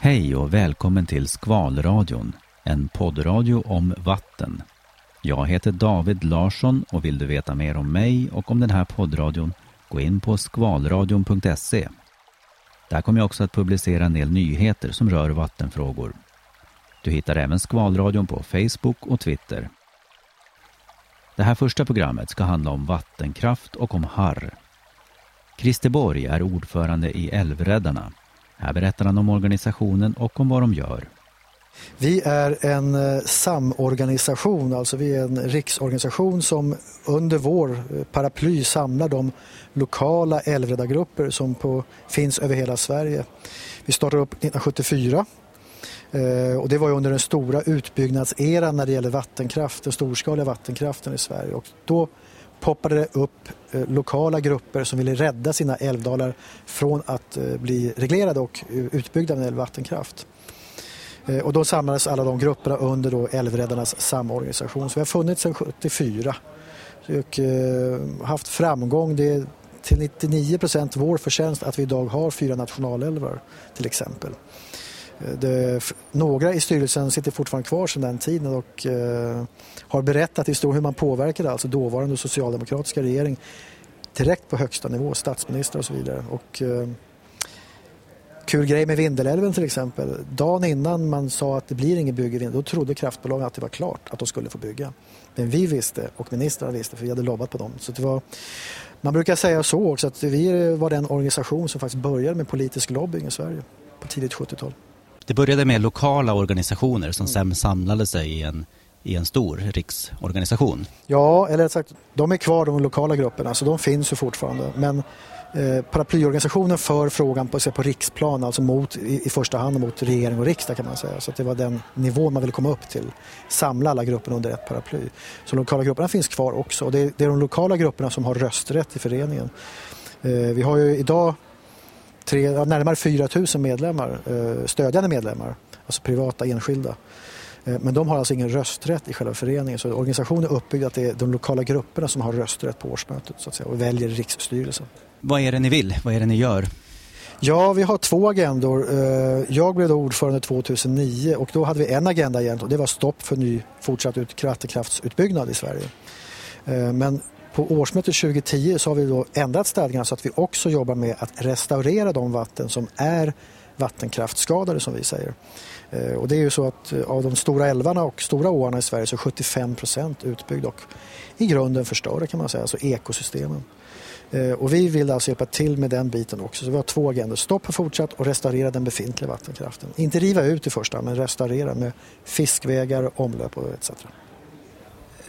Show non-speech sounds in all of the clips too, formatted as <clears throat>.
Hej och välkommen till Skvalradion, en poddradio om vatten. Jag heter David Larsson och vill du veta mer om mig och om den här poddradion, gå in på skvalradion.se. Där kommer jag också att publicera en del nyheter som rör vattenfrågor. Du hittar även Skvalradion på Facebook och Twitter. Det här första programmet ska handla om vattenkraft och om harr. Christer Borg är ordförande i Älvräddarna. Här berättar han om organisationen och om vad de gör. Vi är en eh, samorganisation, alltså vi är en riksorganisation som under vår eh, paraply samlar de lokala älvräddargrupper som på, finns över hela Sverige. Vi startade upp 1974 eh, och det var under den stora utbyggnadseran när det gäller vattenkraft, den storskaliga vattenkraften i Sverige. Och då poppade det upp eh, lokala grupper som ville rädda sina älvdalar från att eh, bli reglerade och eh, utbyggda med vattenkraft. Och då samlades alla de grupperna under då Älvräddarnas samorganisation. Så vi har funnits sedan 74 och haft framgång. Det är till 99 procent vår förtjänst att vi idag har fyra nationalälvar till exempel. Eh, det, några i styrelsen sitter fortfarande kvar sedan den tiden och eh, har berättat historien hur man påverkade alltså dåvarande socialdemokratiska regering direkt på högsta nivå, statsminister och så vidare. Och, eh, Kul grej med Vindelälven till exempel. Dagen innan man sa att det blir inget bygge i Vindelälven, då trodde kraftbolagen att det var klart att de skulle få bygga. Men vi visste och ministrarna visste för vi hade lobbat på dem. Så det var, man brukar säga så också att vi var den organisation som faktiskt började med politisk lobbying i Sverige på tidigt 70-tal. Det började med lokala organisationer som sen samlade sig i en, i en stor riksorganisation. Ja, eller sagt, de är kvar de lokala grupperna så de finns ju fortfarande. Men Eh, paraplyorganisationen för frågan på, på riksplan, alltså mot, i, i, första hand mot regering och riksdag kan man säga. Så det var den nivån man ville komma upp till. Samla alla grupperna under ett paraply. Så de lokala grupperna finns kvar också och det är, det är de lokala grupperna som har rösträtt i föreningen. Eh, vi har ju idag tre, närmare 4 000 medlemmar, eh, stödjande medlemmar, alltså privata enskilda. Men de har alltså ingen rösträtt i själva föreningen så organisationen är uppbyggd att det är de lokala grupperna som har rösträtt på årsmötet så att säga, och väljer riksstyrelsen. Vad är det ni vill? Vad är det ni gör? Ja, vi har två agendor. Eh, jag blev då ordförande 2009 och då hade vi en agenda igen och det var stopp för ny fortsatt vattenkraftsutbyggnad i Sverige. Eh, men på årsmötet 2010 så har vi då ändrat stadgarna så att vi också jobbar med att restaurera de vatten som är vattenkraftskadade som vi säger. Eh, och det är ju så att eh, av de stora älvarna och stora åarna i Sverige så är 75 procent utbyggda och i grunden förstörda kan man säga, alltså ekosystemen. Eh, och vi vill alltså hjälpa till med den biten också. Så vi har två agendor. Stopp fortsatt och restaurera den befintliga vattenkraften. Inte riva ut i första hand, men restaurera med fiskvägar, omlöp och etc.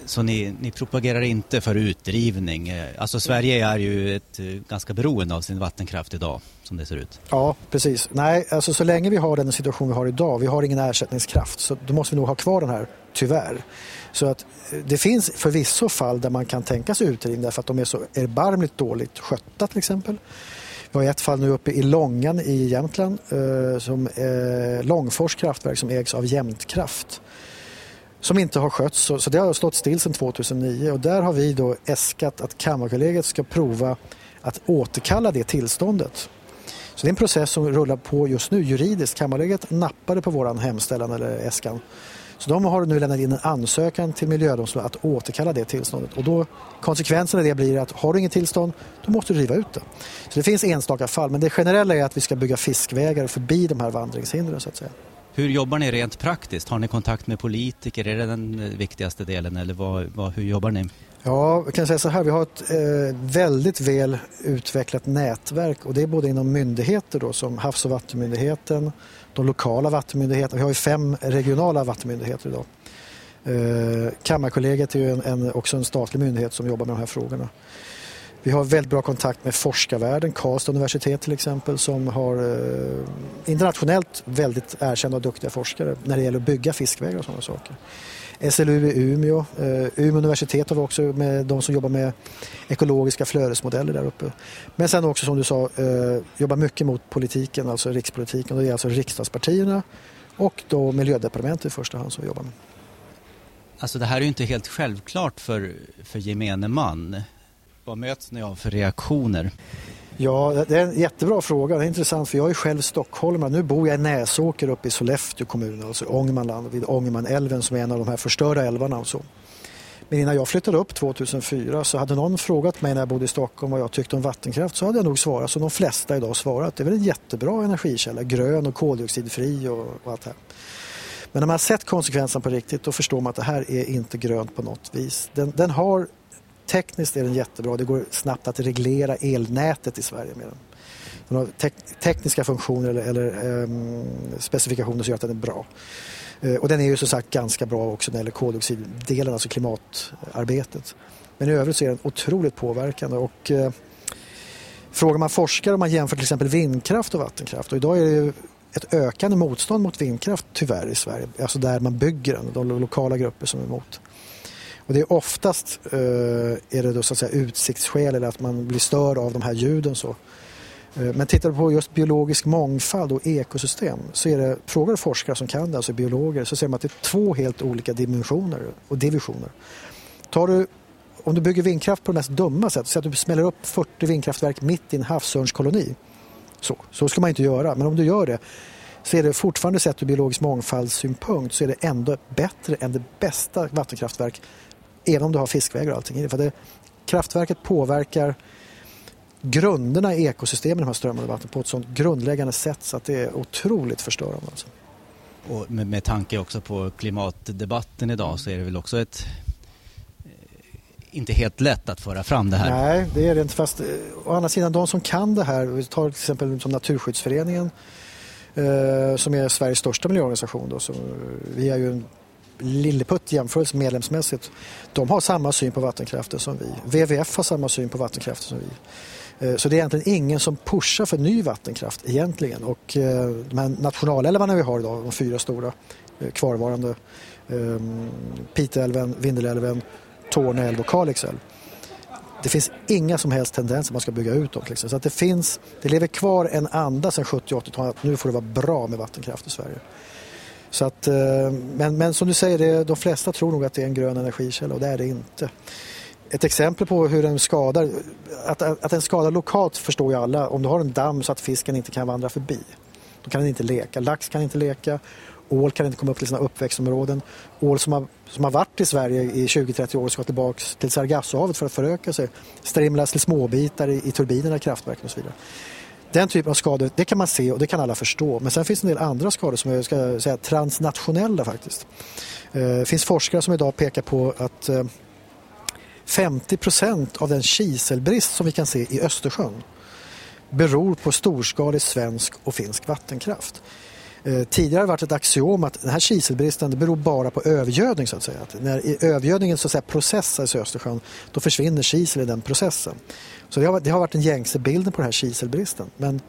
Så ni, ni, propagerar inte för utdrivning? Eh, alltså Sverige är ju ett, eh, ganska beroende av sin vattenkraft idag som det ser ut. Ja, precis. Nej, alltså så länge vi har den situation vi har idag, vi har ingen ersättningskraft, så då måste vi nog ha kvar den här, tyvärr. Så att eh, det finns förvisso fall där man kan tänka sig utdrivning därför att de är så erbarmligt dåligt skötta till exempel. Vi har ett fall nu uppe i Långan i Jämtland eh, som eh, Långfors kraftverk som ägs av Jämtkraft som inte har skötts. Så, så det har stått still sedan 2009 och där har vi då äskat att Kammarkollegiet ska prova att återkalla det tillståndet. Så det är en process som rullar på just nu juridiskt. Kammarkollegiet nappade på vår hemställan eller äskan så de har nu lämnat in en ansökan till miljödomstolen att återkalla det tillståndet. Och då, konsekvensen av det blir att har du inget tillstånd, då måste du riva ut det. Så det finns enstaka fall, men det generella är att vi ska bygga fiskvägar förbi de här vandringshindren så att säga. Hur jobbar ni rent praktiskt? Har ni kontakt med politiker? Är det den eh, viktigaste delen eller vad, vad, hur jobbar ni? Ja, jag kan säga så här, vi har ett eh, väldigt väl utvecklat nätverk och det är både inom myndigheter då, som Havs och vattenmyndigheten, de lokala vattenmyndigheterna. Vi har ju fem regionala vattenmyndigheter idag. Eh, Kammarkollegiet är ju en, en, också en statlig myndighet som jobbar med de här frågorna. Vi har väldigt bra kontakt med forskarvärlden, Karlstad universitet till exempel som har eh, internationellt väldigt erkända och duktiga forskare när det gäller att bygga fiskvägar och sådana saker. SLU i Umeå. Eh, Umeå universitet har vi också med de som jobbar med ekologiska flödesmodeller där uppe. Men sen också som du sa eh, jobbar mycket mot politiken, alltså rikspolitiken. Det är alltså riksdagspartierna och då miljödepartementet i första hand som vi jobbar med. Alltså det här är ju inte helt självklart för, för gemene man. Vad möts ni av för reaktioner? Ja, det är en jättebra fråga. Det är intressant för jag är själv stockholmare. Nu bor jag i Näsåker uppe i Sollefteå kommun, alltså Ångermanland, vid Ångermanälven som är en av de här förstörda älvarna. Och så. Men innan jag flyttade upp 2004 så hade någon frågat mig när jag bodde i Stockholm vad jag tyckte om vattenkraft så hade jag nog svarat som de flesta idag svarat. Det är väl en jättebra energikälla, grön och koldioxidfri och, och allt det här. Men när man har sett konsekvenserna på riktigt då förstår man att det här är inte grönt på något vis. Den, den har, tekniskt är den jättebra, det går snabbt att reglera elnätet i Sverige med den. Den har te tekniska funktioner eller, eller um, specifikationer som gör att den är bra. Uh, och den är ju som sagt ganska bra också när det gäller koldioxiddelen, alltså klimatarbetet. Men i övrigt så är den otroligt påverkande och uh, frågar man forskare om man jämför till exempel vindkraft och vattenkraft och idag är det ju ett ökande motstånd mot vindkraft tyvärr i Sverige. Alltså där man bygger den, de lokala grupper som är emot. Och det är oftast eh, är det då så att säga utsiktsskäl eller att man blir störd av de här ljuden. Så. Eh, men tittar du på just biologisk mångfald och ekosystem så är det, frågar du forskare som kan det, alltså biologer, så ser man att det är två helt olika dimensioner och divisioner. Tar du, om du bygger vindkraft på det mest dumma sättet, så att du smäller upp 40 vindkraftverk mitt i en havsörnskoloni så, så ska man inte göra, men om du gör det så är det fortfarande sett ur biologisk mångfaldssynpunkt så är det ändå bättre än det bästa vattenkraftverk även om du har fiskvägar och allting. För det, kraftverket påverkar grunderna i ekosystemen i de här strömmande vatten på ett sådant grundläggande sätt så att det är otroligt förstörande. Alltså. Och med, med tanke också på klimatdebatten idag så är det väl också ett inte helt lätt att föra fram det här. Nej, det är det inte. Fast eh, å andra sidan, de som kan det här, vi tar till exempel som Naturskyddsföreningen eh, som är Sveriges största miljöorganisation. Då, så vi är ju en lilleputt jämförelse medlemsmässigt. De har samma syn på vattenkraften som vi. WWF har samma syn på vattenkraften som vi. Eh, så det är egentligen ingen som pushar för ny vattenkraft egentligen. Och eh, de här nationalälvarna vi har idag, de fyra stora eh, kvarvarande, ehm, Piteälven, Vindelälven, Torne älv och Kalix älv. Det finns inga som helst tendenser att man ska bygga ut dem. Liksom. Så att det, finns, det lever kvar en anda sedan 70 80-talet att nu får det vara bra med vattenkraft i Sverige. Så att, eh, men, men som du säger, det, de flesta tror nog att det är en grön energikälla och det är det inte. Ett exempel på hur den skadar, att, att den skadar lokalt förstår ju alla. Om du har en damm så att fisken inte kan vandra förbi. Då kan den inte leka. Lax kan inte leka Ål kan inte komma upp till sina uppväxtområden. Ål som har, som har varit i Sverige i 20-30 år ska tillbaka till Sargassohavet för att föröka sig. Strimlas till småbitar i, i turbinerna i kraftverken och så vidare. Den typen av skador, det kan man se och det kan alla förstå. Men sen finns det en del andra skador som är ska säga, transnationella faktiskt. Det finns forskare som idag pekar på att eh, 50 procent av den kiselbrist som vi kan se i Östersjön beror på storskalig svensk och finsk vattenkraft. Eh, tidigare har det varit ett axiom att den här kiselbristen det beror bara på övergödning. Så att säga. Att när övergödningen så att säga, processas i Östersjön då försvinner kisel i den processen. Så det har, det har varit den gängse bilden på den här kiselbristen. Men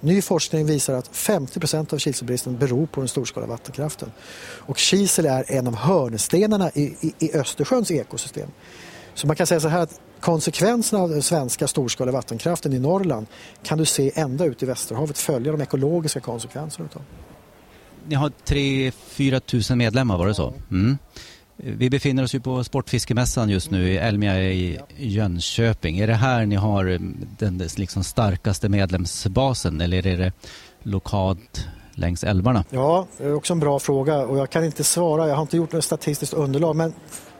ny forskning visar att 50% av kiselbristen beror på den storskaliga vattenkraften. Och kisel är en av hörnstenarna i, i, i Östersjöns ekosystem. Så man kan säga så här att konsekvenserna av den svenska storskaliga vattenkraften i Norrland kan du se ända ut i Västerhavet, följa de ekologiska konsekvenserna utav ni har 3-4 tusen medlemmar, var det så? Mm. Vi befinner oss ju på Sportfiskemässan just nu i Elmia i Jönköping. Är det här ni har den liksom starkaste medlemsbasen eller är det lokalt längs älvarna? Ja, det är också en bra fråga och jag kan inte svara. Jag har inte gjort något statistiskt underlag men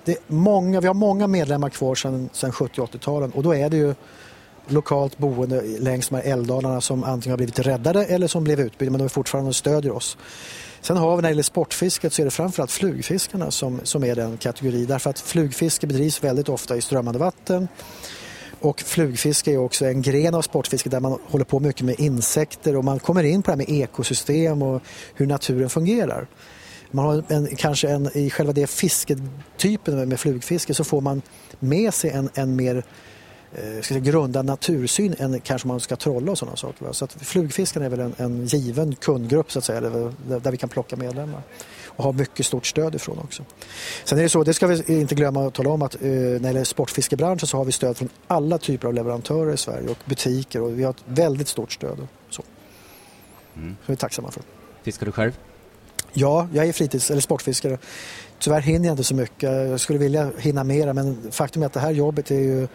det är många, vi har många medlemmar kvar sedan, sedan 70 80-talen och då är det ju lokalt boende längs de här älvdalarna som antingen har blivit räddade eller som blev utbyggda men de fortfarande stödjer oss. Sen har vi när det gäller sportfisket så är det framförallt flugfiskarna som, som är den kategori därför att flugfiske bedrivs väldigt ofta i strömmande vatten och flugfiske är också en gren av sportfiske där man håller på mycket med insekter och man kommer in på det här med ekosystem och hur naturen fungerar. Man har en, kanske en, I själva det fisketypen med flugfiske så får man med sig en, en mer ska säga, grundad natursyn än kanske man ska trolla och sådana saker. Så att flugfisken är väl en, en given kundgrupp så att säga, där, där vi kan plocka medlemmar och ha mycket stort stöd ifrån också. Sen är det så, det ska vi inte glömma att tala om att eh, när det gäller sportfiskebranschen så har vi stöd från alla typer av leverantörer i Sverige och butiker och vi har ett väldigt stort stöd. Så. Mm. Så vi är tacksamma för. Fiskar du själv? Ja, jag är fritids eller sportfiskare Tyvärr hinner jag inte så mycket. Jag skulle vilja hinna mera men faktum är att det här jobbet är ju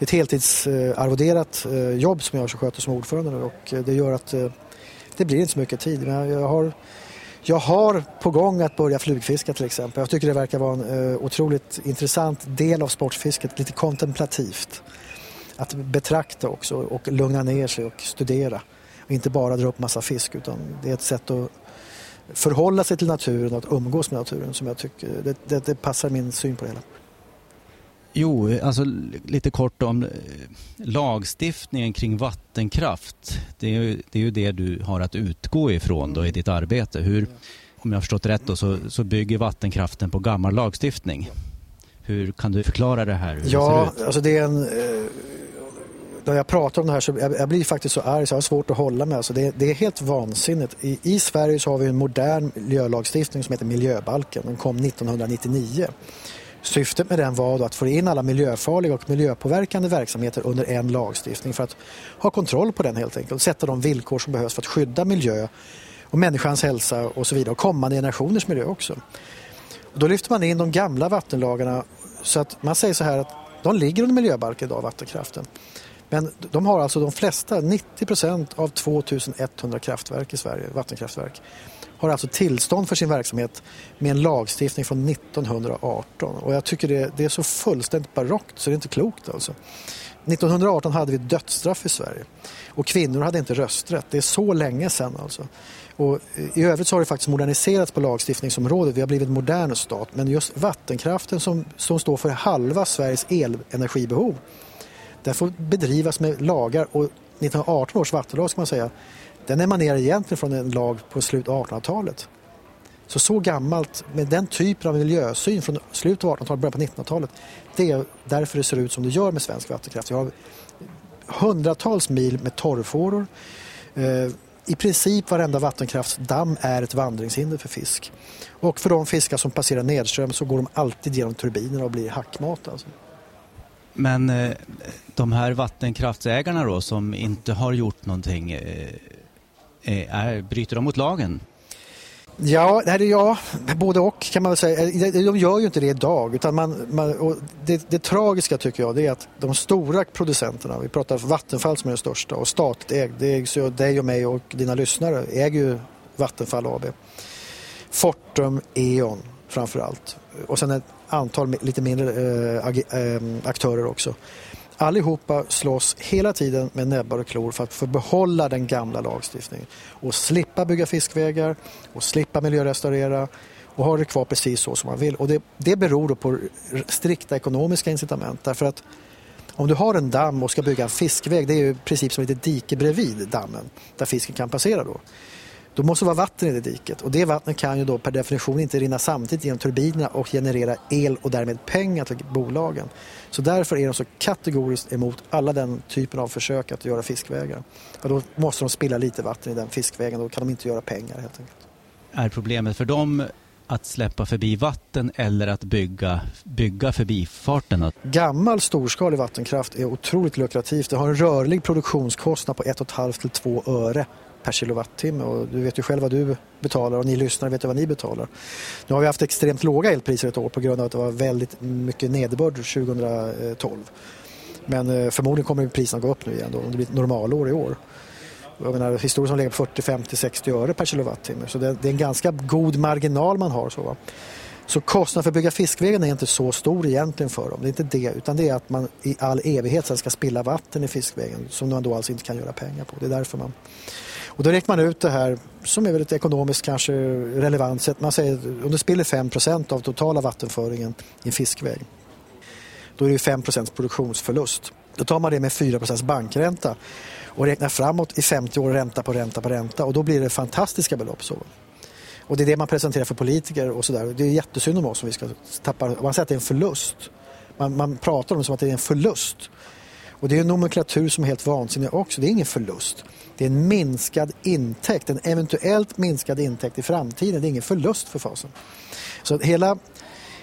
ett heltidsarvoderat eh, jobb som jag sköter som ordförande och eh, det gör att eh, det blir inte så mycket tid. Men jag har, jag har på gång att börja flugfiska till exempel. Jag tycker det verkar vara en otroligt intressant del av sportfisket, lite kontemplativt. Att betrakta också och lugna ner sig och studera. Och inte bara dra upp massa fisk utan det är ett sätt att förhålla sig till naturen och att umgås med naturen som jag tycker, det, det, det passar min syn på det hela. Jo, alltså lite kort om eh, lagstiftningen kring vattenkraft. Det är, ju, det är ju det du har att utgå ifrån då i ditt arbete. Hur, om jag har förstått rätt då, så, så bygger vattenkraften på gammal lagstiftning. Hur kan du förklara det här? ja, det alltså det är en... Eh, när jag pratar om det här så jag, jag blir faktiskt så arg så jag har svårt att hålla mig. Alltså det, det är helt vansinnigt. I, I Sverige så har vi en modern miljölagstiftning som heter miljöbalken. Den kom 1999. Syftet med den var att få in alla miljöfarliga och miljöpåverkande verksamheter under en lagstiftning för att ha kontroll på den helt enkelt sätta de villkor som behövs för att skydda miljö och människans hälsa och så vidare och kommande generationers miljö också. Och då lyfter man in de gamla vattenlagarna så att man säger så här att de ligger under miljöbalken idag, vattenkraften. Men de har alltså de flesta, 90 procent av 2100 kraftverk i Sverige, vattenkraftverk, har alltså tillstånd för sin verksamhet med en lagstiftning från 1918. Och jag tycker det, det är så fullständigt barockt så det är inte klokt alltså. 1918 hade vi dödsstraff i Sverige och kvinnor hade inte rösträtt. Det är så länge sedan alltså. Och I övrigt så har det faktiskt moderniserats på lagstiftningsområdet. Vi har blivit en modern stat. Men just vattenkraften som, som står för halva Sveriges elenergibehov den får bedrivas med lagar och 1918 års vattenlag ska man säga den emanerar egentligen från en lag på slutet av 1800-talet. Så så gammalt, med den typen av miljösyn från slutet av 1800-talet, början på 1900-talet, det är därför det ser ut som det gör med svensk vattenkraft. Vi har hundratals mil med torrfåror. Eh, I princip varenda vattenkraftsdamm är ett vandringshinder för fisk. Och för de fiskar som passerar nedström så går de alltid genom turbinerna och blir hackmat. Alltså. Men eh, de här vattenkraftsägarna då som inte har gjort någonting, eh, Eh, är, bryter de mot lagen? Ja, det ja, både och kan man väl säga. Eh, de gör ju inte det idag. Utan man, man det, det, tragiska tycker jag det är att de stora producenterna, vi pratar Vattenfall som är den största och statligt ägd, det ägs ju dig och mig och dina lyssnare, äger ju Vattenfall AB. Fortum, E.ON framför allt. Och sen ett antal lite mindre eh, aktörer också. Allihopa slåss hela tiden med näbbar och klor för att få behålla den gamla lagstiftningen och slippa bygga fiskvägar och slippa miljörestaurera och ha det kvar precis så som man vill. Och det, det beror då på strikta ekonomiska incitament därför att om du har en damm och ska bygga en fiskväg, det är ju i princip som ett dike bredvid dammen där fisken kan passera då. Då måste det vara vatten i det diket och det vattnet kan ju då per definition inte rinna samtidigt genom turbinerna och generera el och därmed pengar till bolagen. Så därför är de så kategoriskt emot alla den typen av försök att göra fiskvägar. Och då måste de spilla lite vatten i den fiskvägen, då kan de inte göra pengar helt enkelt. Är problemet för dem att släppa förbi vatten eller att bygga, bygga förbifarten? Gammal storskalig vattenkraft är otroligt lukrativt. Det har en rörlig produktionskostnad på 1,5 till 2 öre per kilowattimme och du vet ju själv vad du betalar och ni lyssnare vet ju vad ni betalar. Nu har vi haft extremt låga elpriser ett år på grund av att det var väldigt mycket nederbörd 2012. Men eh, förmodligen kommer priserna gå upp nu igen då, om det blir ett normalår i år. Jag menar, historiskt har legat på 40, 50, 60 öre per kilowattimme så det, det är en ganska god marginal man har. Så, va? Så kostnaden för att bygga fiskvägen är inte så stor egentligen för dem. Det är inte det, utan det är att man i all evighet sen ska spilla vatten i fiskvägen som man då alltså inte kan göra pengar på. Det är därför man och då räknar man ut det här som är väldigt ekonomiskt kanske relevant Så Man säger om du spiller 5% av totala vattenföringen i en fiskväg. Då är det 5% produktionsförlust. Då tar man det med 4% bankränta och räknar framåt i 50 år ränta på ränta på ränta och då blir det fantastiska belopp. Så. Och det är det man presenterar för politiker och sådär. Det är jättesynd om oss om vi ska tappa, man säger att det är en förlust. Man, man pratar om det som att det är en förlust. Och det är en nomenklatur som är helt vansinnig också. Det är ingen förlust. Det är en minskad intäkt, en eventuellt minskad intäkt i framtiden. Det är ingen förlust för fasen. Så hela,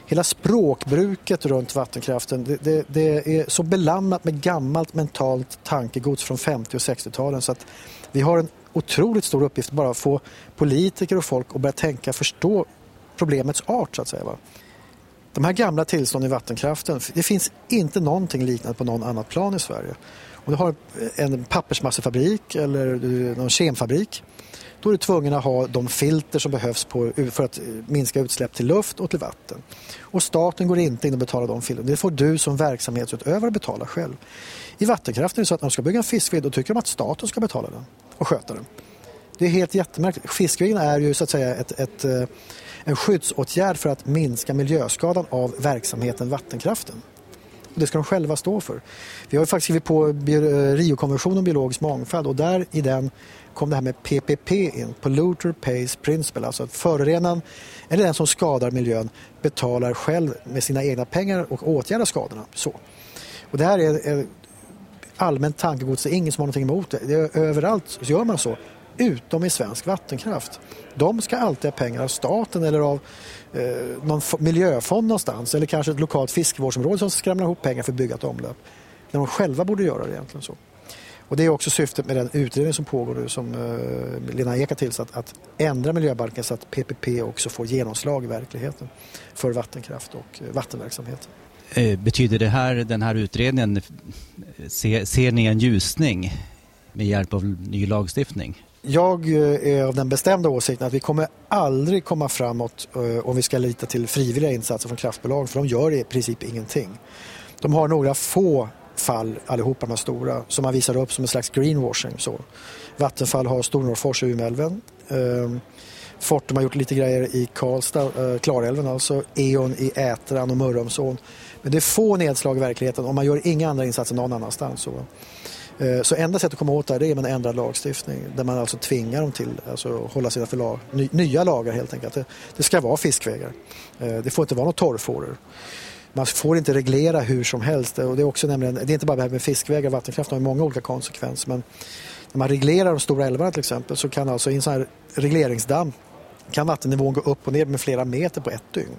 hela språkbruket runt vattenkraften det, det, det, är så belammat med gammalt mentalt tankegods från 50 och 60-talen så att vi har en otroligt stor uppgift bara att få politiker och folk att börja tänka, förstå problemets art så att säga. Va? De här gamla tillstånden i vattenkraften, det finns inte någonting liknande på någon annat plan i Sverige. Om du har en pappersmassefabrik eller någon kemfabrik då är du tvungen att ha de filter som behövs på, för att minska utsläpp till luft och till vatten. Och staten går inte in och betalar de filterna. Det får du som verksamhetsutövare betala själv. I vattenkraften är det så att när de ska bygga en fiskved då tycker de att staten ska betala den och sköta den. Det är helt jättemärkligt. Fiskvägen är ju så att säga ett, ett, eh, en skyddsåtgärd för att minska miljöskadan av verksamheten vattenkraften. Det ska de själva stå för. Vi har faktiskt skrivit på eh, Rio-konventionen om biologisk mångfald och där i den kom det här med PPP in, Polluter Pays Principle, alltså att förorenaren eller den som skadar miljön betalar själv med sina egna pengar och åtgärdar skadorna. Så. Och det här är, är allmänt tankegods, det är ingen som har någonting emot det. det är, överallt så gör man så, utom i svensk vattenkraft. De ska alltid ha pengar av staten eller av eh, någon miljöfond någonstans eller kanske ett lokalt fiskevårdsområde som skramlar ihop pengar för att bygga ett omlopp. När de själva borde göra det egentligen så. Och det är också syftet med den utredning som pågår nu som eh, Lena Ek har tillsatt att ändra miljöbalken så att PPP också får genomslag i verkligheten för vattenkraft och eh, vattenverksamhet. Eh, betyder det här, den här utredningen, ser, ser ni en ljusning med hjälp av ny lagstiftning? Jag eh, är av den bestämda åsikten att vi kommer aldrig komma framåt eh, om vi ska lita till frivilliga insatser från kraftbolag för de gör i princip ingenting. De har några få fall allihopa de här stora som man visar upp som en slags greenwashing. Så. Vattenfall har Stornorrfors i Umeälven. Ehm, Fortum har gjort lite grejer i Karlstad, eh, Klarälven alltså. E.ON i Ätran och Mörrumsån. Men det är få nedslag i verkligheten och man gör inga andra insatser någon annanstans. Så. Eh, så enda sättet att komma åt det här är med en ändrad lagstiftning där man alltså tvingar dem till alltså hålla sig för lag, nya lagar helt enkelt. Det, det ska vara fiskvägar. Eh, det får inte vara några torrfåror man får inte reglera hur som helst. Och det, är också nämligen, det är inte bara det här med fiskvägar, vattenkraft har många olika konsekvenser. Men när man reglerar de stora älvarna till exempel så kan alltså i en sån här regleringsdamm kan vattennivån gå upp och ner med flera meter på ett dygn.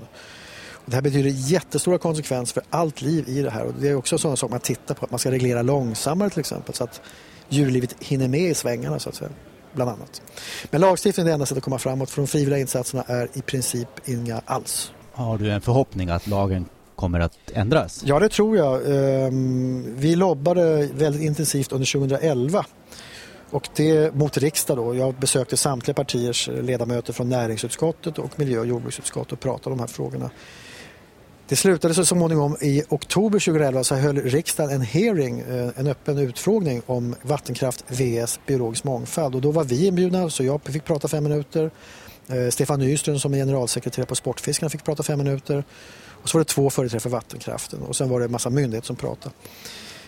Det här betyder jättestora konsekvenser för allt liv i det här. Och det är också sådana saker man tittar på, att man ska reglera långsammare till exempel så att djurlivet hinner med i svängarna så att säga. Bland annat. Men lagstiftning är det enda sättet att komma framåt för de frivilliga insatserna är i princip inga alls. Har du en förhoppning att lagen kommer att ändras? Ja, det tror jag. Ehm, vi lobbade väldigt intensivt under 2011 och det mot riksdag då. Jag besökte samtliga partiers ledamöter från näringsutskottet och miljö- och jordbruksutskottet och pratade om de här frågorna. Det slutade så småningom i oktober 2011 så höll riksdagen en hearing, eh, en öppen utfrågning om vattenkraft vs biologisk mångfald och då var vi inbjudna så jag fick prata fem minuter. Eh, Stefan Nyström som är generalsekreterare på Sportfiskarna fick prata fem minuter och så var det två företrädare för vattenkraften och sen var det en massa myndigheter som pratade.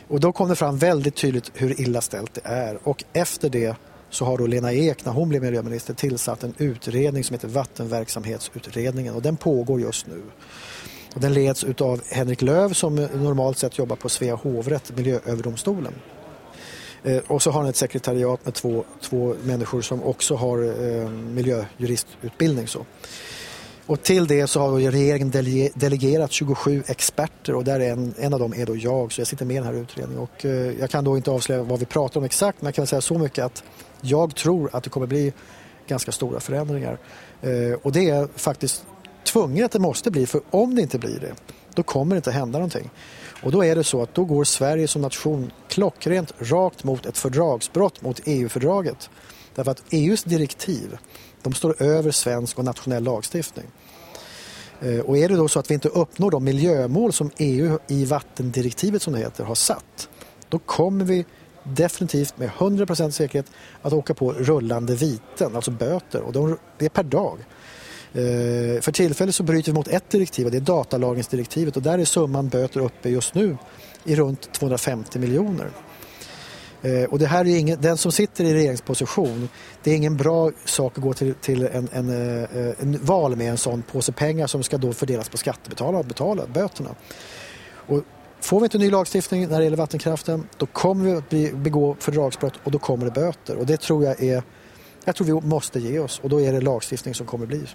Och då kom det fram väldigt tydligt hur illa ställt det är och efter det så har då Lena Ek, när hon blev miljöminister, tillsatt en utredning som heter Vattenverksamhetsutredningen och den pågår just nu. Den leds av Henrik Löv som normalt sett jobbar på Svea hovrätt, Miljööverdomstolen. Eh, och så har han ett sekretariat med två, två människor som också har eh, miljöjuristutbildning. Så. Och till det så har regeringen delegerat 27 experter och där är en, en av dem är då jag så jag sitter med i den här utredningen. Och, eh, jag kan då inte avslöja vad vi pratar om exakt men jag kan säga så mycket att jag tror att det kommer bli ganska stora förändringar. Eh, och det är faktiskt tvunget att det måste bli för om det inte blir det då kommer det inte hända någonting. Och då är det så att då går Sverige som nation klockrent rakt mot ett fördragsbrott mot EU-fördraget. Därför att EUs direktiv de står över svensk och nationell lagstiftning. Eh, och är det då så att vi inte uppnår de miljömål som EU i vattendirektivet som det heter har satt, då kommer vi definitivt med 100% säkerhet att åka på rullande viten, alltså böter. Och de, det är per dag. Eh, för tillfället så bryter vi mot ett direktiv och det är datalagringsdirektivet och där är summan böter uppe just nu i runt 250 miljoner. Eh, och det här är ingen, den som sitter i regeringsposition, det är ingen bra sak att gå till, till en, en, eh, en, val med en sån påse pengar som ska då fördelas på skattebetalare och betala böterna. Och får vi inte ny lagstiftning när det gäller vattenkraften då kommer vi att begå fördragsbrott och då kommer det böter. Och det tror jag är, jag tror vi måste ge oss och då är det lagstiftning som kommer bli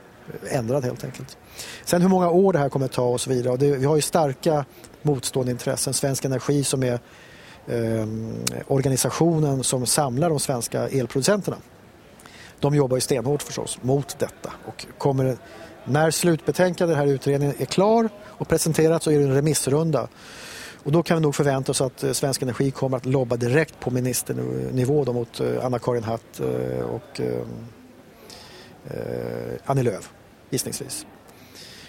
ändrad helt enkelt. Sen hur många år det här kommer att ta och så vidare. Och det, vi har ju starka motstående intressen. Svensk Energi som är eh, organisationen som samlar de svenska elproducenterna de jobbar ju stenhårt förstås mot detta och kommer när slutbetänkandet, den här utredningen, är klar och presenterat så är det en remissrunda. Och då kan vi nog förvänta oss att eh, Svensk Energi kommer att lobba direkt på ministernivå då mot eh, Anna-Karin Hatt eh, och ehm, Annie Lööf, gissningsvis.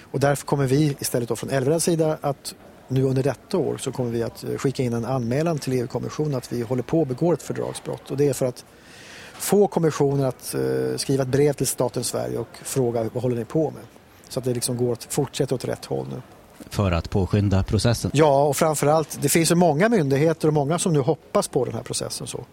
Och därför kommer vi istället då från Älvräds sida att nu under detta år så kommer vi att skicka in en anmälan till EU-kommissionen att vi håller på att begå ett fördragsbrott. Och det är för att få kommissionen att skriva ett brev till staten Sverige och fråga vad håller ni på med? Så att det liksom går att fortsätta åt rätt håll nu. För att påskynda processen? Ja, och framförallt, det finns ju många myndigheter och många som nu hoppas på den här processen. Så.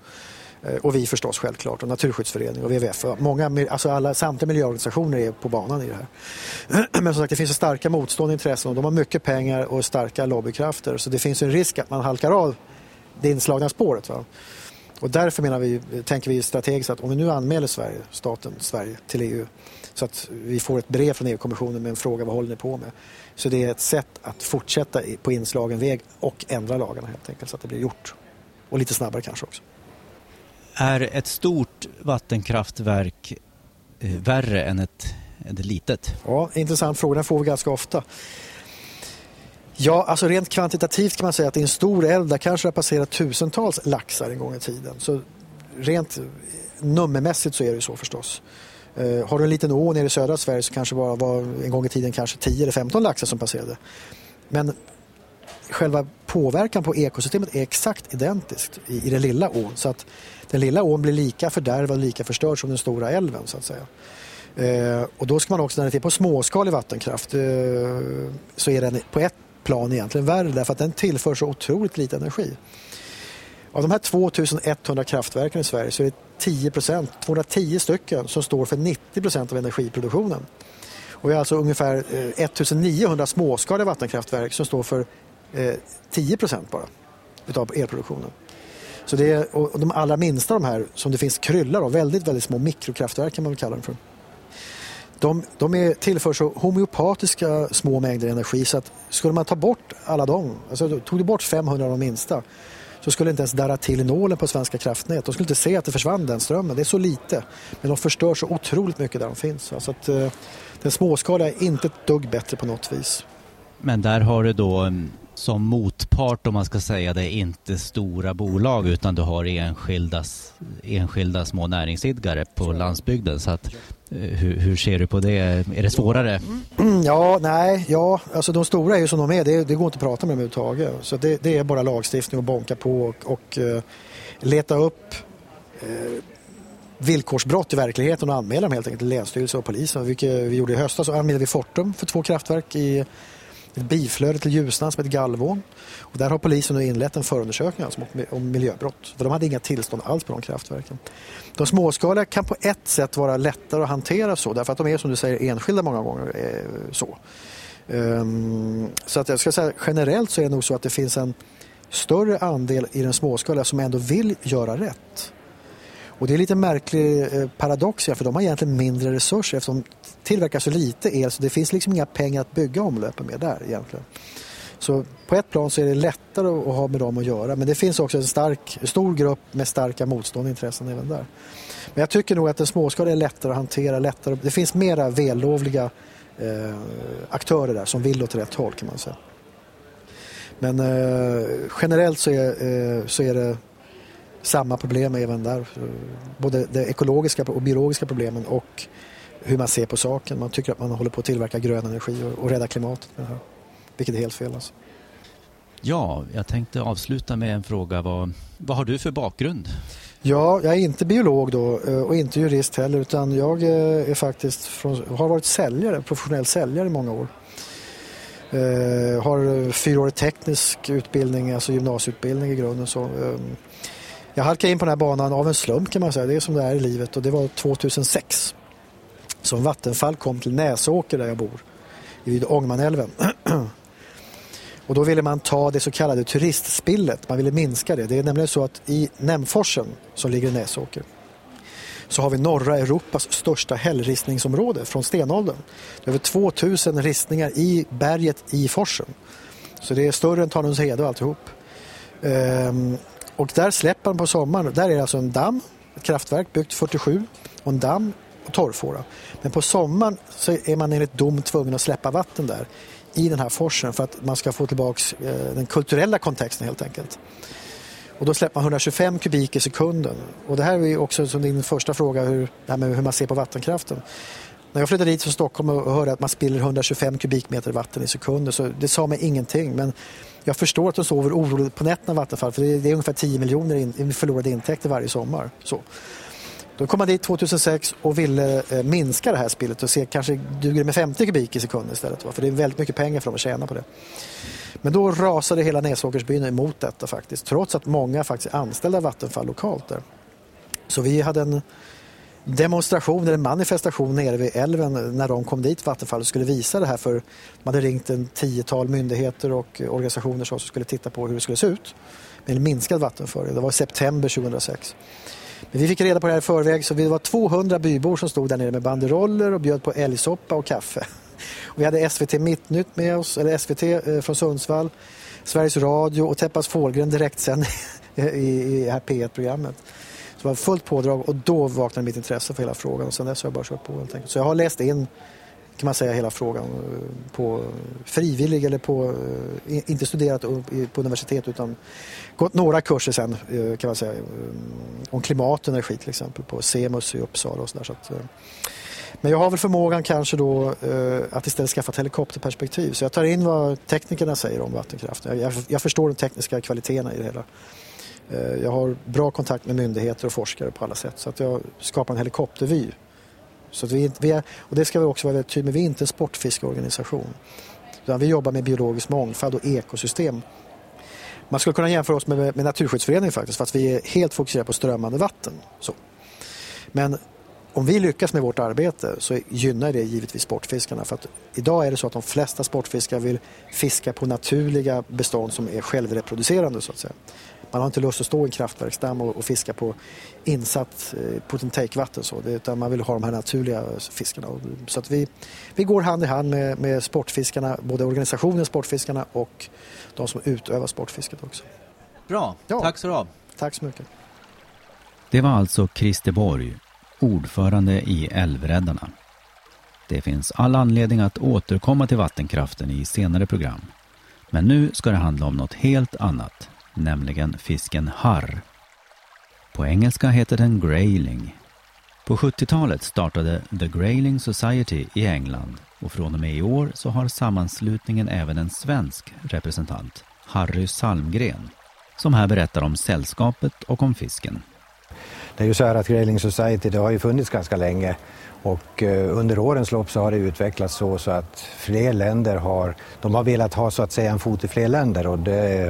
Eh, och vi förstås självklart, och Naturskyddsföreningen och WWF. Många, alltså alla, samtliga miljöorganisationer är på banan i det här. <clears throat> Men som sagt, det finns starka motstående intressen och de har mycket pengar och starka lobbykrafter. Så det finns en risk att man halkar av det inslagna spåret. Va? Och därför menar vi, tänker vi strategiskt att om vi nu anmäler Sverige, staten Sverige till EU så att vi får ett brev från EU-kommissionen med en fråga vad håller ni på med? Så det är ett sätt att fortsätta på inslagen väg och ändra lagarna helt enkelt så att det blir gjort. Och lite snabbare kanske också. Är ett stort vattenkraftverk eh, värre än ett, ett litet? Ja, intressant fråga. Den får vi ganska ofta. Ja, alltså rent kvantitativt kan man säga att i en stor älv där kanske det har passerat tusentals laxar en gång i tiden. Så rent nummermässigt så är det så förstås. Uh, har du en liten å nere i södra Sverige så kanske bara var en gång i tiden kanske 10 eller 15 laxar som passerade. Men själva påverkan på ekosystemet är exakt identiskt i, i den lilla ån. Så att den lilla ån blir lika fördärvad och lika förstörd som den stora älven så att säga. Eh, och då ska man också, när det är på småskalig vattenkraft, eh, så är den på ett plan egentligen värre därför att den tillför så otroligt lite energi. Av de här 2100 kraftverken i Sverige så är det 10% 210 stycken som står för 90% av energiproduktionen. Och vi har alltså ungefär eh, 1900 småskaliga vattenkraftverk som står för eh, 10 bara utav elproduktionen. Så det är, och de allra minsta de här som det finns kryllar av, väldigt, väldigt små mikrokraftverk kan man väl kalla dem för. De, de är, tillför så homeopatiska små mängder energi så att skulle man ta bort alla dem, alltså tog du bort 500 av de minsta så skulle inte ens darra till nålen på Svenska kraftnät. De skulle inte se att det försvann den strömmen. Det är så lite. Men de förstör så otroligt mycket där de finns. Alltså att, eh, den småskaliga är inte ett dugg bättre på något vis. Men där har du då mm, som motpart om man ska säga det inte stora bolag utan du har enskilda, enskilda små näringsidkare på landsbygden. Så att, Eh, hur, hur, ser du på det? Är det svårare? Mm, ja, nej, ja, alltså de stora är ju som de är. Det, det går inte att prata med dem överhuvudtaget. Så det, det är bara lagstiftning och bonka på och, och uh, leta upp uh, villkorsbrott i verkligheten och anmäla dem helt enkelt till Länsstyrelsen och polisen. Vilket vi gjorde i höstas. Så anmälde vi Fortum för två kraftverk i ett biflöde till Ljusnan som heter Galvån. Och där har polisen nu inlett en förundersökning alltså om miljöbrott. För de hade inga tillstånd alls på de kraftverken. De småskaliga kan på ett sätt vara lättare att hantera så därför att de är som du säger enskilda många gånger. Eh, så. Um, så att jag ska säga generellt så är det nog så att det finns en större andel i den småskaliga som ändå vill göra rätt. Och det är lite märklig eh, paradox för de har egentligen mindre resurser eftersom de tillverkar så lite el så det finns liksom inga pengar att bygga omlöpen med där egentligen. Så på ett plan så är det lättare att ha med dem att göra men det finns också en stark, stor grupp med starka motståndintressen även där. Men jag tycker nog att den småskaliga är lättare att hantera, lättare, det finns mera vällovliga eh, aktörer där som vill åt rätt håll kan man säga. Men eh, generellt så är, eh, så är det samma problem även där. Både de ekologiska och biologiska problemen och hur man ser på saken. Man tycker att man håller på att tillverka grön energi och, och rädda klimatet med det här. Vilket är helt fel alltså. Ja, jag tänkte avsluta med en fråga. Vad, vad har du för bakgrund? Ja, jag är inte biolog då eh, och inte jurist heller utan jag eh, är faktiskt från, har varit säljare, professionell säljare i många år. Uh, har fyraårig teknisk utbildning, alltså gymnasieutbildning i grunden. Så, uh, jag halkade in på den här banan av en slump kan man säga. Det är som det är i livet och det var 2006 som Vattenfall kom till Näsåker där jag bor, vid Ångmanälven. <clears throat> Och då ville man ta det så kallade turistspillet, man ville minska det. Det är nämligen så att i Nämforsen som ligger i Näsåker så har vi norra Europas största hällristningsområde från stenåldern. Det är över 2000 ristningar i berget i forsen. Så det är större än Tanumshede och alltihop. Ehm, och där släpper man på sommaren, där är det alltså en damm, ett kraftverk byggt 47 och en damm och torrfåra. Men på sommaren så är man enligt dom tvungen att släppa vatten där i den här forsen för att man ska få tillbaka eh, den kulturella kontexten helt enkelt. Och då släpper man 125 kubik i sekunden. Och det här är också som din första fråga, hur, hur man ser på vattenkraften. När jag flyttade dit från Stockholm och hörde att man spiller 125 kubikmeter vatten i sekunden så det sa mig ingenting. Men jag förstår att de sover oroligt på nätterna Vattenfall för det är, det är ungefär 10 miljoner in, förlorade intäkter varje sommar. Så. Då kom man dit 2006 och ville eh, minska det här spillet och se kanske duger det med 50 kubik i sekunden istället. Va? För det är väldigt mycket pengar för dem att tjäna på det. Men då rasade hela Näsåkersbyn emot detta faktiskt. Trots att många faktiskt är anställda av Vattenfall lokalt där. Så vi hade en demonstration eller manifestation nere vid älven när de kom dit Vattenfall och skulle visa det här för de hade ringt en tiotal myndigheter och organisationer som skulle titta på hur det skulle se ut med en minskad vattenföring. Det var i september 2006. Men vi fick reda på det här i förväg så vi var 200 bybor som stod där nere med banderoller och bjöd på älgsoppa och kaffe. Och vi hade SVT Mittnytt med oss, eller SVT eh, från Sundsvall, Sveriges Radio och Teppas Fåhlgren direkt sen <laughs> i, i här P1-programmet. Så det var fullt pådrag och då vaknade mitt intresse för hela frågan och sen dess har jag bara kört på helt enkelt. Så jag har läst in kan man säga hela frågan eh, på frivillig eller på, eh, inte studerat på universitet utan gått några kurser sen eh, kan man säga om klimat och energi till exempel på CEMUS i Uppsala och sådär. Så att, men jag har väl förmågan kanske då att istället skaffa ett helikopterperspektiv så jag tar in vad teknikerna säger om vattenkraften. Jag, jag förstår de tekniska kvaliteterna i det hela. Jag har bra kontakt med myndigheter och forskare på alla sätt så att jag skapar en helikoptervy så vi, vi är, och det ska vi också vara väldigt tydliga med, vi är inte en sportfiskeorganisation. Utan vi jobbar med biologisk mångfald och ekosystem. Man skulle kunna jämföra oss med, med Naturskyddsföreningen faktiskt, för att vi är helt fokuserade på strömmande vatten. Så. Men om vi lyckas med vårt arbete så gynnar det givetvis sportfiskarna. För att idag är det så att de flesta sportfiskare vill fiska på naturliga bestånd som är självreproducerande så att säga. Man har inte lust att stå i en kraftverksdamm och, och fiska på insatt eh, put-and-take-vatten utan man vill ha de här naturliga fiskarna. Så att vi, vi går hand i hand med, med sportfiskarna, både organisationen Sportfiskarna och de som utövar sportfisket också. Bra, ja. tack så du. Tack så mycket. Det var alltså Christer Borg, ordförande i Älvräddarna. Det finns all anledning att återkomma till vattenkraften i senare program. Men nu ska det handla om något helt annat, nämligen fisken harr. På engelska heter den grayling. På 70-talet startade The Grayling Society i England och från och med i år så har sammanslutningen även en svensk representant, Harry Salmgren, som här berättar om sällskapet och om fisken. Det är ju så här att Grayling Society det har ju funnits ganska länge och eh, under årens lopp så har det utvecklats så, så att fler länder har, de har velat ha så att säga en fot i fler länder och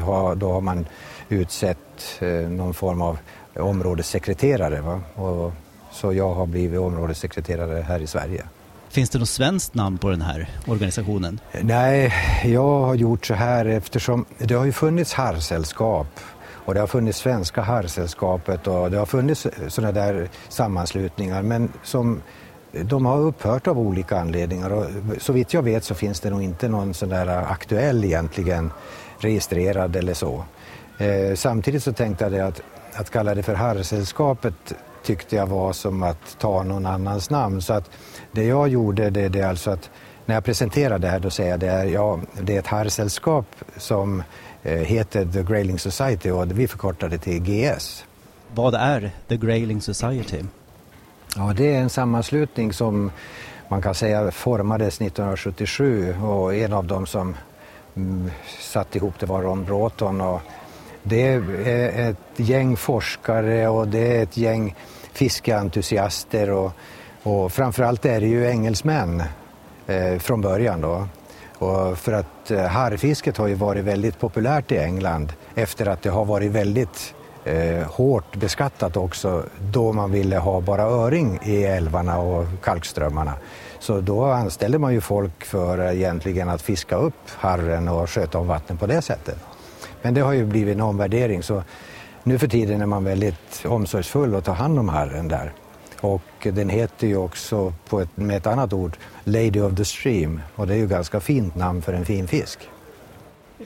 har, då har man utsett eh, någon form av områdessekreterare. Va? Och, så jag har blivit områdessekreterare här i Sverige. Finns det något svenskt namn på den här organisationen? Nej, jag har gjort så här eftersom det har ju funnits harrsällskap och det har funnits Svenska harrsällskapet och det har funnits sådana där sammanslutningar men som de har upphört av olika anledningar och så vitt jag vet så finns det nog inte någon sån där aktuell egentligen registrerad eller så. Eh, samtidigt så tänkte jag att, att kalla det för Harrsällskapet tyckte jag var som att ta någon annans namn. Så att det jag gjorde det, det är alltså att när jag presenterar det här då säger jag det är, ja, det är ett harrsällskap som eh, heter The Grayling Society och vi förkortar det till GS. Vad är The Grayling Society? Ja, det är en sammanslutning som man kan säga formades 1977 och en av dem som mm, satt ihop det var Ron Broughton och det är ett gäng forskare och det är ett gäng fiskeentusiaster och, och framförallt är det ju engelsmän eh, från början då. Och för att eh, harrfisket har ju varit väldigt populärt i England efter att det har varit väldigt eh, hårt beskattat också då man ville ha bara öring i älvarna och kalkströmmarna. Så då anställde man ju folk för egentligen att fiska upp harren och sköta om vattnet på det sättet. Men det har ju blivit en omvärdering så nu för tiden är man väldigt omsorgsfull och tar hand om harren där. Och den heter ju också på ett, med ett annat ord Lady of the Stream och det är ju ganska fint namn för en fin fisk.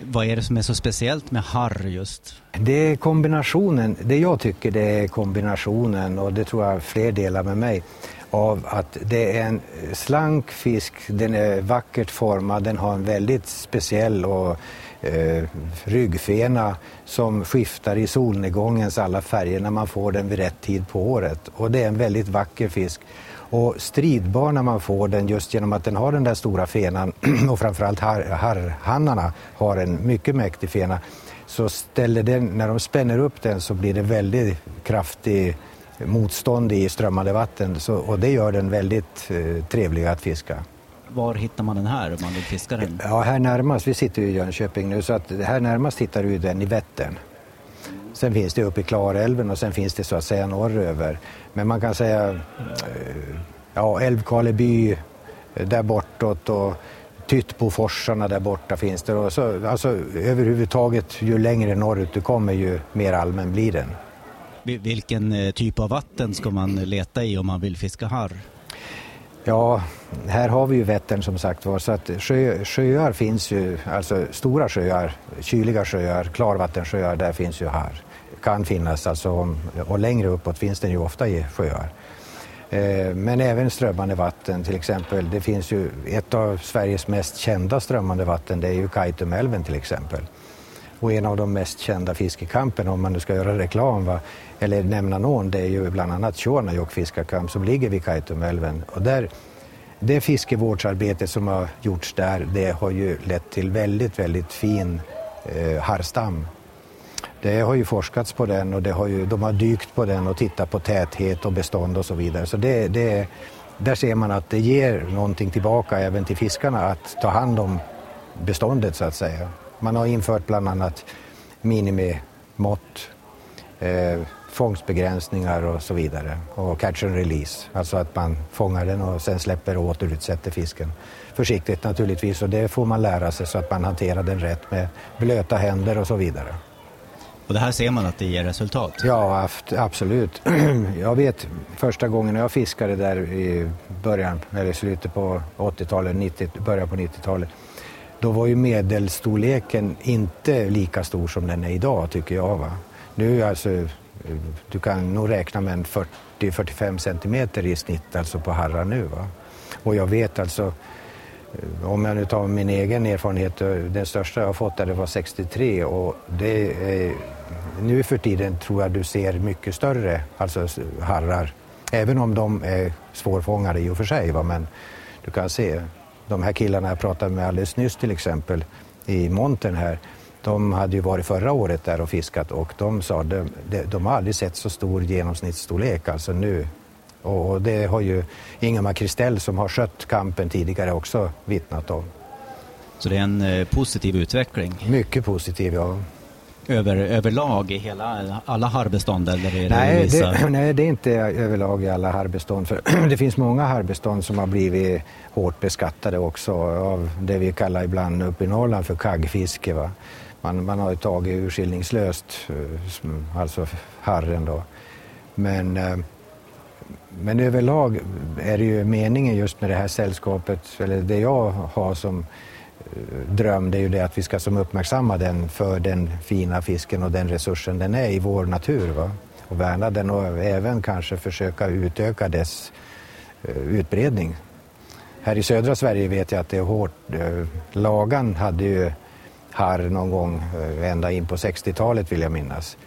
Vad är det som är så speciellt med harr just? Det är kombinationen, det jag tycker det är kombinationen och det tror jag fler delar med mig av att det är en slank fisk, den är vackert formad, den har en väldigt speciell och eh, ryggfena som skiftar i solnedgångens alla färger när man får den vid rätt tid på året. Och det är en väldigt vacker fisk och stridbar när man får den just genom att den har den där stora fenan <clears throat> och framförallt har, har en mycket mäktig fena. Så ställer den, när de spänner upp den så blir det väldigt kraftig motstånd i strömmande vatten så, och det gör den väldigt eh, trevlig att fiska. Var hittar man den här om man vill fiska den? Ja, här närmast, vi sitter i Jönköping nu, så att här närmast hittar du den i Vättern. Sen finns det uppe i Klarälven och sen finns det så att säga norröver. Men man kan säga eh, ja, Älvkarleby eh, där bortåt och Tyttboforsarna där borta finns det. Och så, alltså, överhuvudtaget, ju längre norrut du kommer ju mer allmän blir den. Vilken eh, typ av vatten ska man leta i om man vill fiska harr? Ja, här har vi ju Vättern som sagt var så att sjö, sjöar finns ju, alltså stora sjöar, kyliga sjöar, klarvattensjöar, där finns ju harr. Kan finnas alltså, och längre uppåt finns den ju ofta i sjöar. Eh, men även strömmande vatten till exempel. Det finns ju ett av Sveriges mest kända strömmande vatten, det är ju Kaitumälven till exempel. Och en av de mest kända fiskekampen, om man nu ska göra reklam, va, eller nämna någon, det är ju bland annat Tjornajokk fiskarkamp som ligger vid Kaitumälven. Och där, det fiskevårdsarbete som har gjorts där, det har ju lett till väldigt, väldigt fin eh, harrstam. Det har ju forskats på den och det har ju, de har dykt på den och tittat på täthet och bestånd och så vidare. Så det, det, där ser man att det ger någonting tillbaka även till fiskarna att ta hand om beståndet så att säga. Man har infört bland annat minimimått, eh, fångstbegränsningar och så vidare. Och catch and release, alltså att man fångar den och sen släpper och återutsätter fisken. Försiktigt naturligtvis och det får man lära sig så att man hanterar den rätt med blöta händer och så vidare. Och det här ser man att det ger resultat? Ja, absolut. <clears throat> Jag vet första gången jag fiskade där i början, eller slutet på 80-talet, 90, början på 90-talet då var ju medelstorleken inte lika stor som den är idag tycker jag. Va? Nu alltså, du kan nog räkna med en 40-45 centimeter i snitt alltså på harrar nu. Va? Och jag vet alltså, om jag nu tar min egen erfarenhet, eh, den största jag har fått där det var 63 och det är, nu för tiden tror jag du ser mycket större alltså harrar. Även om de är svårfångade i och för sig, va? men du kan se de här killarna jag pratade med alldeles nyss till exempel i montern här, de hade ju varit förra året där och fiskat och de sa att de, de, de har aldrig sett så stor genomsnittsstorlek alltså nu. Och det har ju Ingemar Kristell som har skött kampen tidigare också vittnat om. Så det är en eh, positiv utveckling? Mycket positiv, ja över, överlag i hela, alla harrbestånd? Eller är det nej, det, <clears throat> nej, det är inte överlag i alla harrbestånd. För <clears throat> det finns många harrbestånd som har blivit hårt beskattade också av det vi kallar ibland uppe i Norrland för kaggfiske. Va? Man, man har ju tagit urskillningslöst, eh, alltså harren då. Men, eh, men överlag är det ju meningen just med det här sällskapet, eller det jag har som dröm det är ju det att vi ska som uppmärksamma den för den fina fisken och den resursen den är i vår natur. Va? Och värna den och även kanske försöka utöka dess eh, utbredning. Här i södra Sverige vet jag att det är hårt. Eh, lagan hade ju harr någon gång eh, ända in på 60-talet vill jag minnas.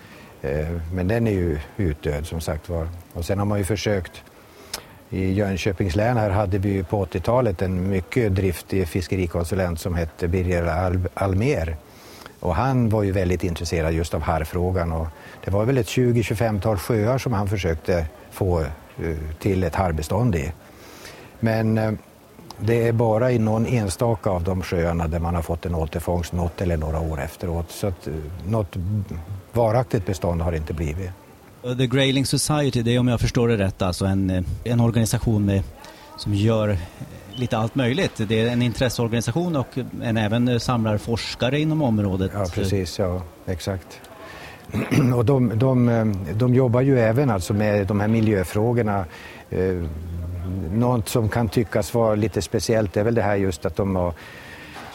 Men den är ju utdöd som sagt var. Och sen har man ju försökt i Jönköpings län här hade vi på 80-talet en mycket driftig fiskerikonsulent som hette Birger Al Almer. Och han var ju väldigt intresserad just av harrfrågan och det var väl ett 20-25-tal sjöar som han försökte få eh, till ett harrbestånd i. Men eh, det är bara i någon enstaka av de sjöarna där man har fått en återfångst något eller några år efteråt. Så att, eh, något varaktigt bestånd har det inte blivit. Eh, The Grayling Society, det är om jag förstår det rätt alltså en, eh, en organisation med, som gör eh, lite allt möjligt. Det är en intresseorganisation och en även samlar forskare inom området. Ja, precis. Ja, exakt. <clears throat> Och de, de, de jobbar ju även alltså med de här miljöfrågorna. Något som kan tyckas vara lite speciellt är väl det här just att de har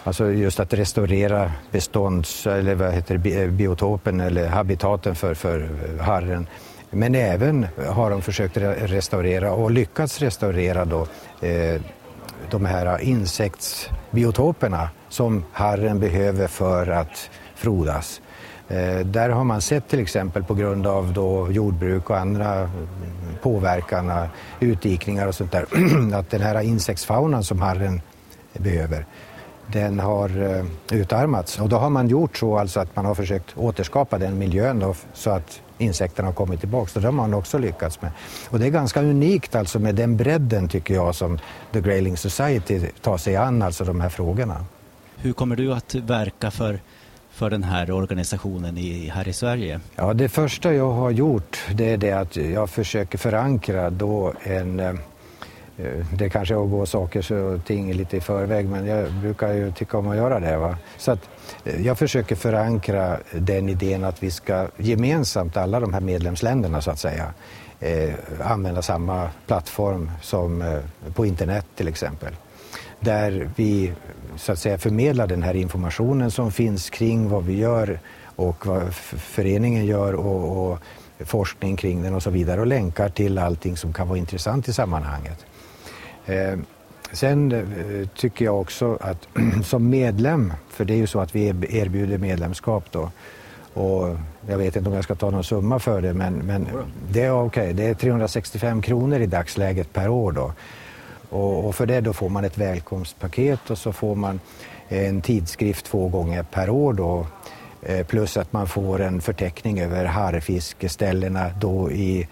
Alltså just att restaurera bestånds eller vad heter det, eh, biotopen eller habitaten för, för eh, harren. Men även har de försökt restaurera och lyckats restaurera då, eh, de här insektsbiotoperna som harren behöver för att frodas. Eh, där har man sett till exempel på grund av då jordbruk och andra mm, påverkan, utdikningar och sånt där, <clears throat> att den här insektsfaunan som harren behöver, den har eh, utarmats. Och då har man gjort så alltså att man har försökt återskapa den miljön då, så att insekterna har kommit tillbaka. Så det har man också lyckats med. Och det är ganska unikt alltså med den bredden tycker jag som The Grayling Society tar sig an alltså de här frågorna. Hur kommer du att verka för för den här organisationen i, här i Sverige? Ja, det första jag har gjort det är det att jag försöker förankra då en eh, Eh, det kanske är att gå saker och ting lite i förväg men jag brukar ju tycka om att göra det. Va? Så att eh, jag försöker förankra den idén att vi ska gemensamt, alla de här medlemsländerna så att säga, eh, använda samma plattform som eh, på internet till exempel där vi så att säga förmedlar den här informationen som finns kring vad vi gör och vad föreningen gör och, och forskning kring den och så vidare och länkar till allting som kan vara intressant i sammanhanget. Eh, sen eh, tycker jag också att <clears throat> som medlem, för det är ju så att vi erbjuder medlemskap då, och jag vet inte om jag ska ta någon summa för det, men, men det är okej. Okay. Det är 365 kronor i dagsläget per år då. Och, och, för det då får man ett välkomstpaket och så får man en tidskrift två gånger per år då. Eh, plus att man får en förteckning över harrfiskeställena då i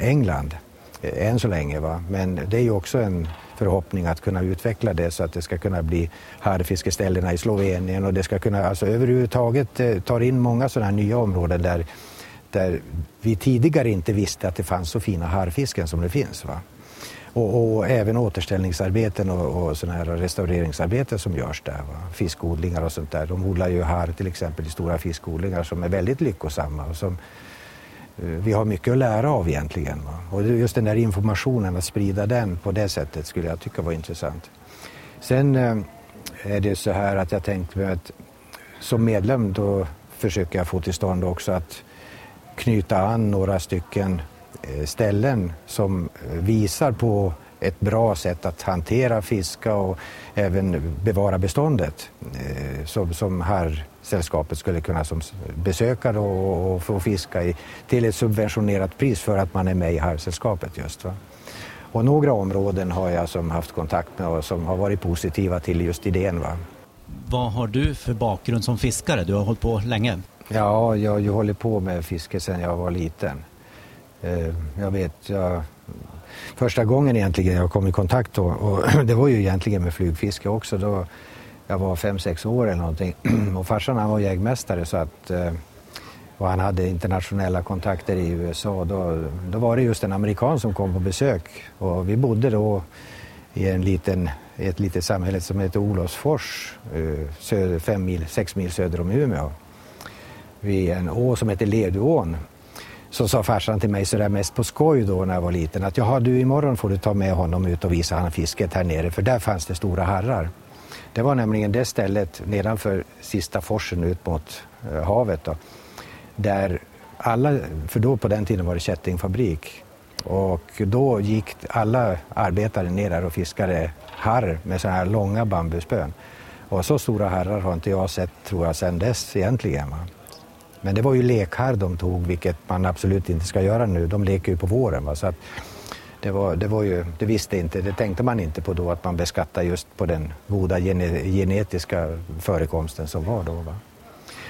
England. Eh, än så länge. Va? Men det är ju också en förhoppning att kunna utveckla det så att det ska kunna bli harrfiskeställena i Slovenien och det ska kunna alltså överhuvudtaget eh, ta in många sådana här nya områden där, där vi tidigare inte visste att det fanns så fina harrfisken som det finns. Va? Och, och, även återställningsarbeten och, och sådana här restaureringsarbeten som görs där. Va? Fiskodlingar och sånt där. De odlar ju harr till exempel i stora fiskodlingar som är väldigt lyckosamma och som Eh, vi har mycket att lära av egentligen. Och just den där informationen, att sprida den på det sättet skulle jag tycka var intressant. Sen eh, är det så här att jag tänkte mig att som medlem då försöker jag få till stånd också att knyta an några stycken eh, ställen som visar på ett bra sätt att hantera fiska och även bevara beståndet eh, som, som här sällskapet skulle kunna som besöka och, och få fiska i, till ett subventionerat pris för att man är med i harrsällskapet just. Va? Och några områden har jag som haft kontakt med och som har varit positiva till just idén. Va? Vad har du för bakgrund som fiskare? Du har hållit på länge. Ja, jag har hållit på med fiske sedan jag var liten. Eh, jag vet, jag, första gången egentligen jag kom i kontakt då, och <clears throat> det var ju egentligen med flygfiske också. Då jag var fem sex år eller någonting <clears throat> och farsan han var jägmästare så att eh, och han hade internationella kontakter i USA. Då, då var det just en amerikan som kom på besök och vi bodde då i en liten, ett litet samhälle som heter Olofsfors, eh, söder, fem mil, sex mil söder om Umeå. Vid en å som heter Leduån så sa farsan till mig sådär mest på skoj då när jag var liten att jaha du imorgon får du ta med honom ut och visa han fisket här nere för där fanns det stora harrar. Det var nämligen det stället nedanför sista forsen ut mot eh, havet då, där alla, för då på den tiden var det kättingfabrik och då gick alla arbetare ner där och fiskade harr med sådana här långa bambuspön. Och så stora harrar har inte jag sett tror jag sedan dess egentligen. Va? Men det var ju lekharr de tog, vilket man absolut inte ska göra nu. De leker ju på våren. Va? Så att det, var, det, var ju, det visste inte, det tänkte man inte på då att man beskattar just på den goda gene, genetiska förekomsten som var då. Va?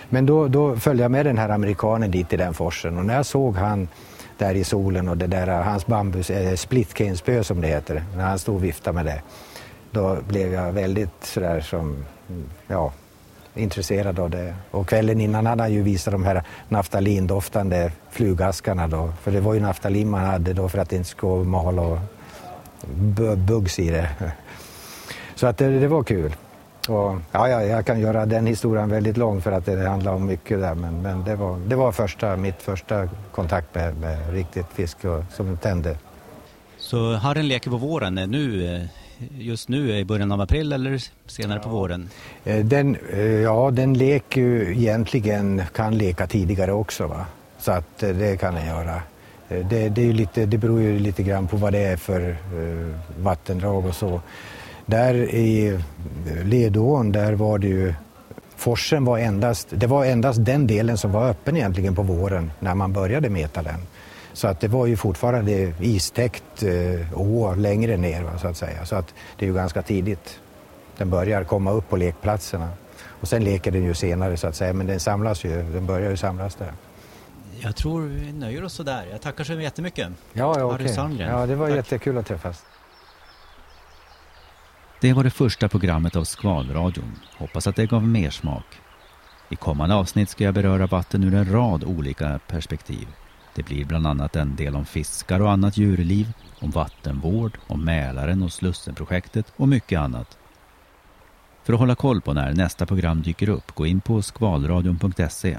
Men då, då följde jag med den här amerikanen dit till den forsen och när jag såg han där i solen och det där, hans bambus, eh, splitcanespö som det heter, när han stod och viftade med det, då blev jag väldigt sådär som, ja, intresserad av det. Och kvällen innan hade han ju visat de här naftalindoftande flugaskarna då. För det var ju naftalin man hade då för att det inte skulle mala och buggs i det. Så att det, det var kul. Och, ja, ja, jag kan göra den historien väldigt lång för att det handlar om mycket där. Men, men det, var, det var första, mitt första kontakt med, med riktigt fisk och, som tände. Så harren leker på våren eh, nu eh, just nu i början av april eller senare på våren? Eh, den, eh, ja, den leker ju egentligen, kan leka tidigare också. Va? Så att eh, det kan den göra. Det, det, är lite, det beror ju lite grann på vad det är för vattendrag och så. Där i Ledån, där var det ju Forsen var endast, det var endast den delen som var öppen egentligen på våren när man började meta den. Så att det var ju fortfarande istäckt eh, å längre ner va, så att säga. Så att det är ju ganska tidigt den börjar komma upp på lekplatserna. Och sen leker den ju senare så att säga, men den samlas ju, den börjar ju samlas där. Jag tror vi nöjer oss så där. Jag tackar så jättemycket. Ja, ja, okay. ja det var Tack. jättekul att träffas. Det var det första programmet av Skvalradion. Hoppas att det gav mer smak. I kommande avsnitt ska jag beröra vatten ur en rad olika perspektiv. Det blir bland annat en del om fiskar och annat djurliv, om vattenvård, om Mälaren och Slussenprojektet och mycket annat. För att hålla koll på när nästa program dyker upp, gå in på skvalradion.se.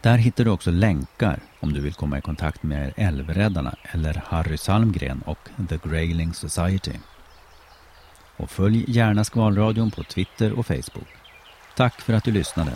Där hittar du också länkar om du vill komma i kontakt med Älvräddarna eller Harry Salmgren och The Grayling Society. Och följ gärna Skvalradion på Twitter och Facebook. Tack för att du lyssnade.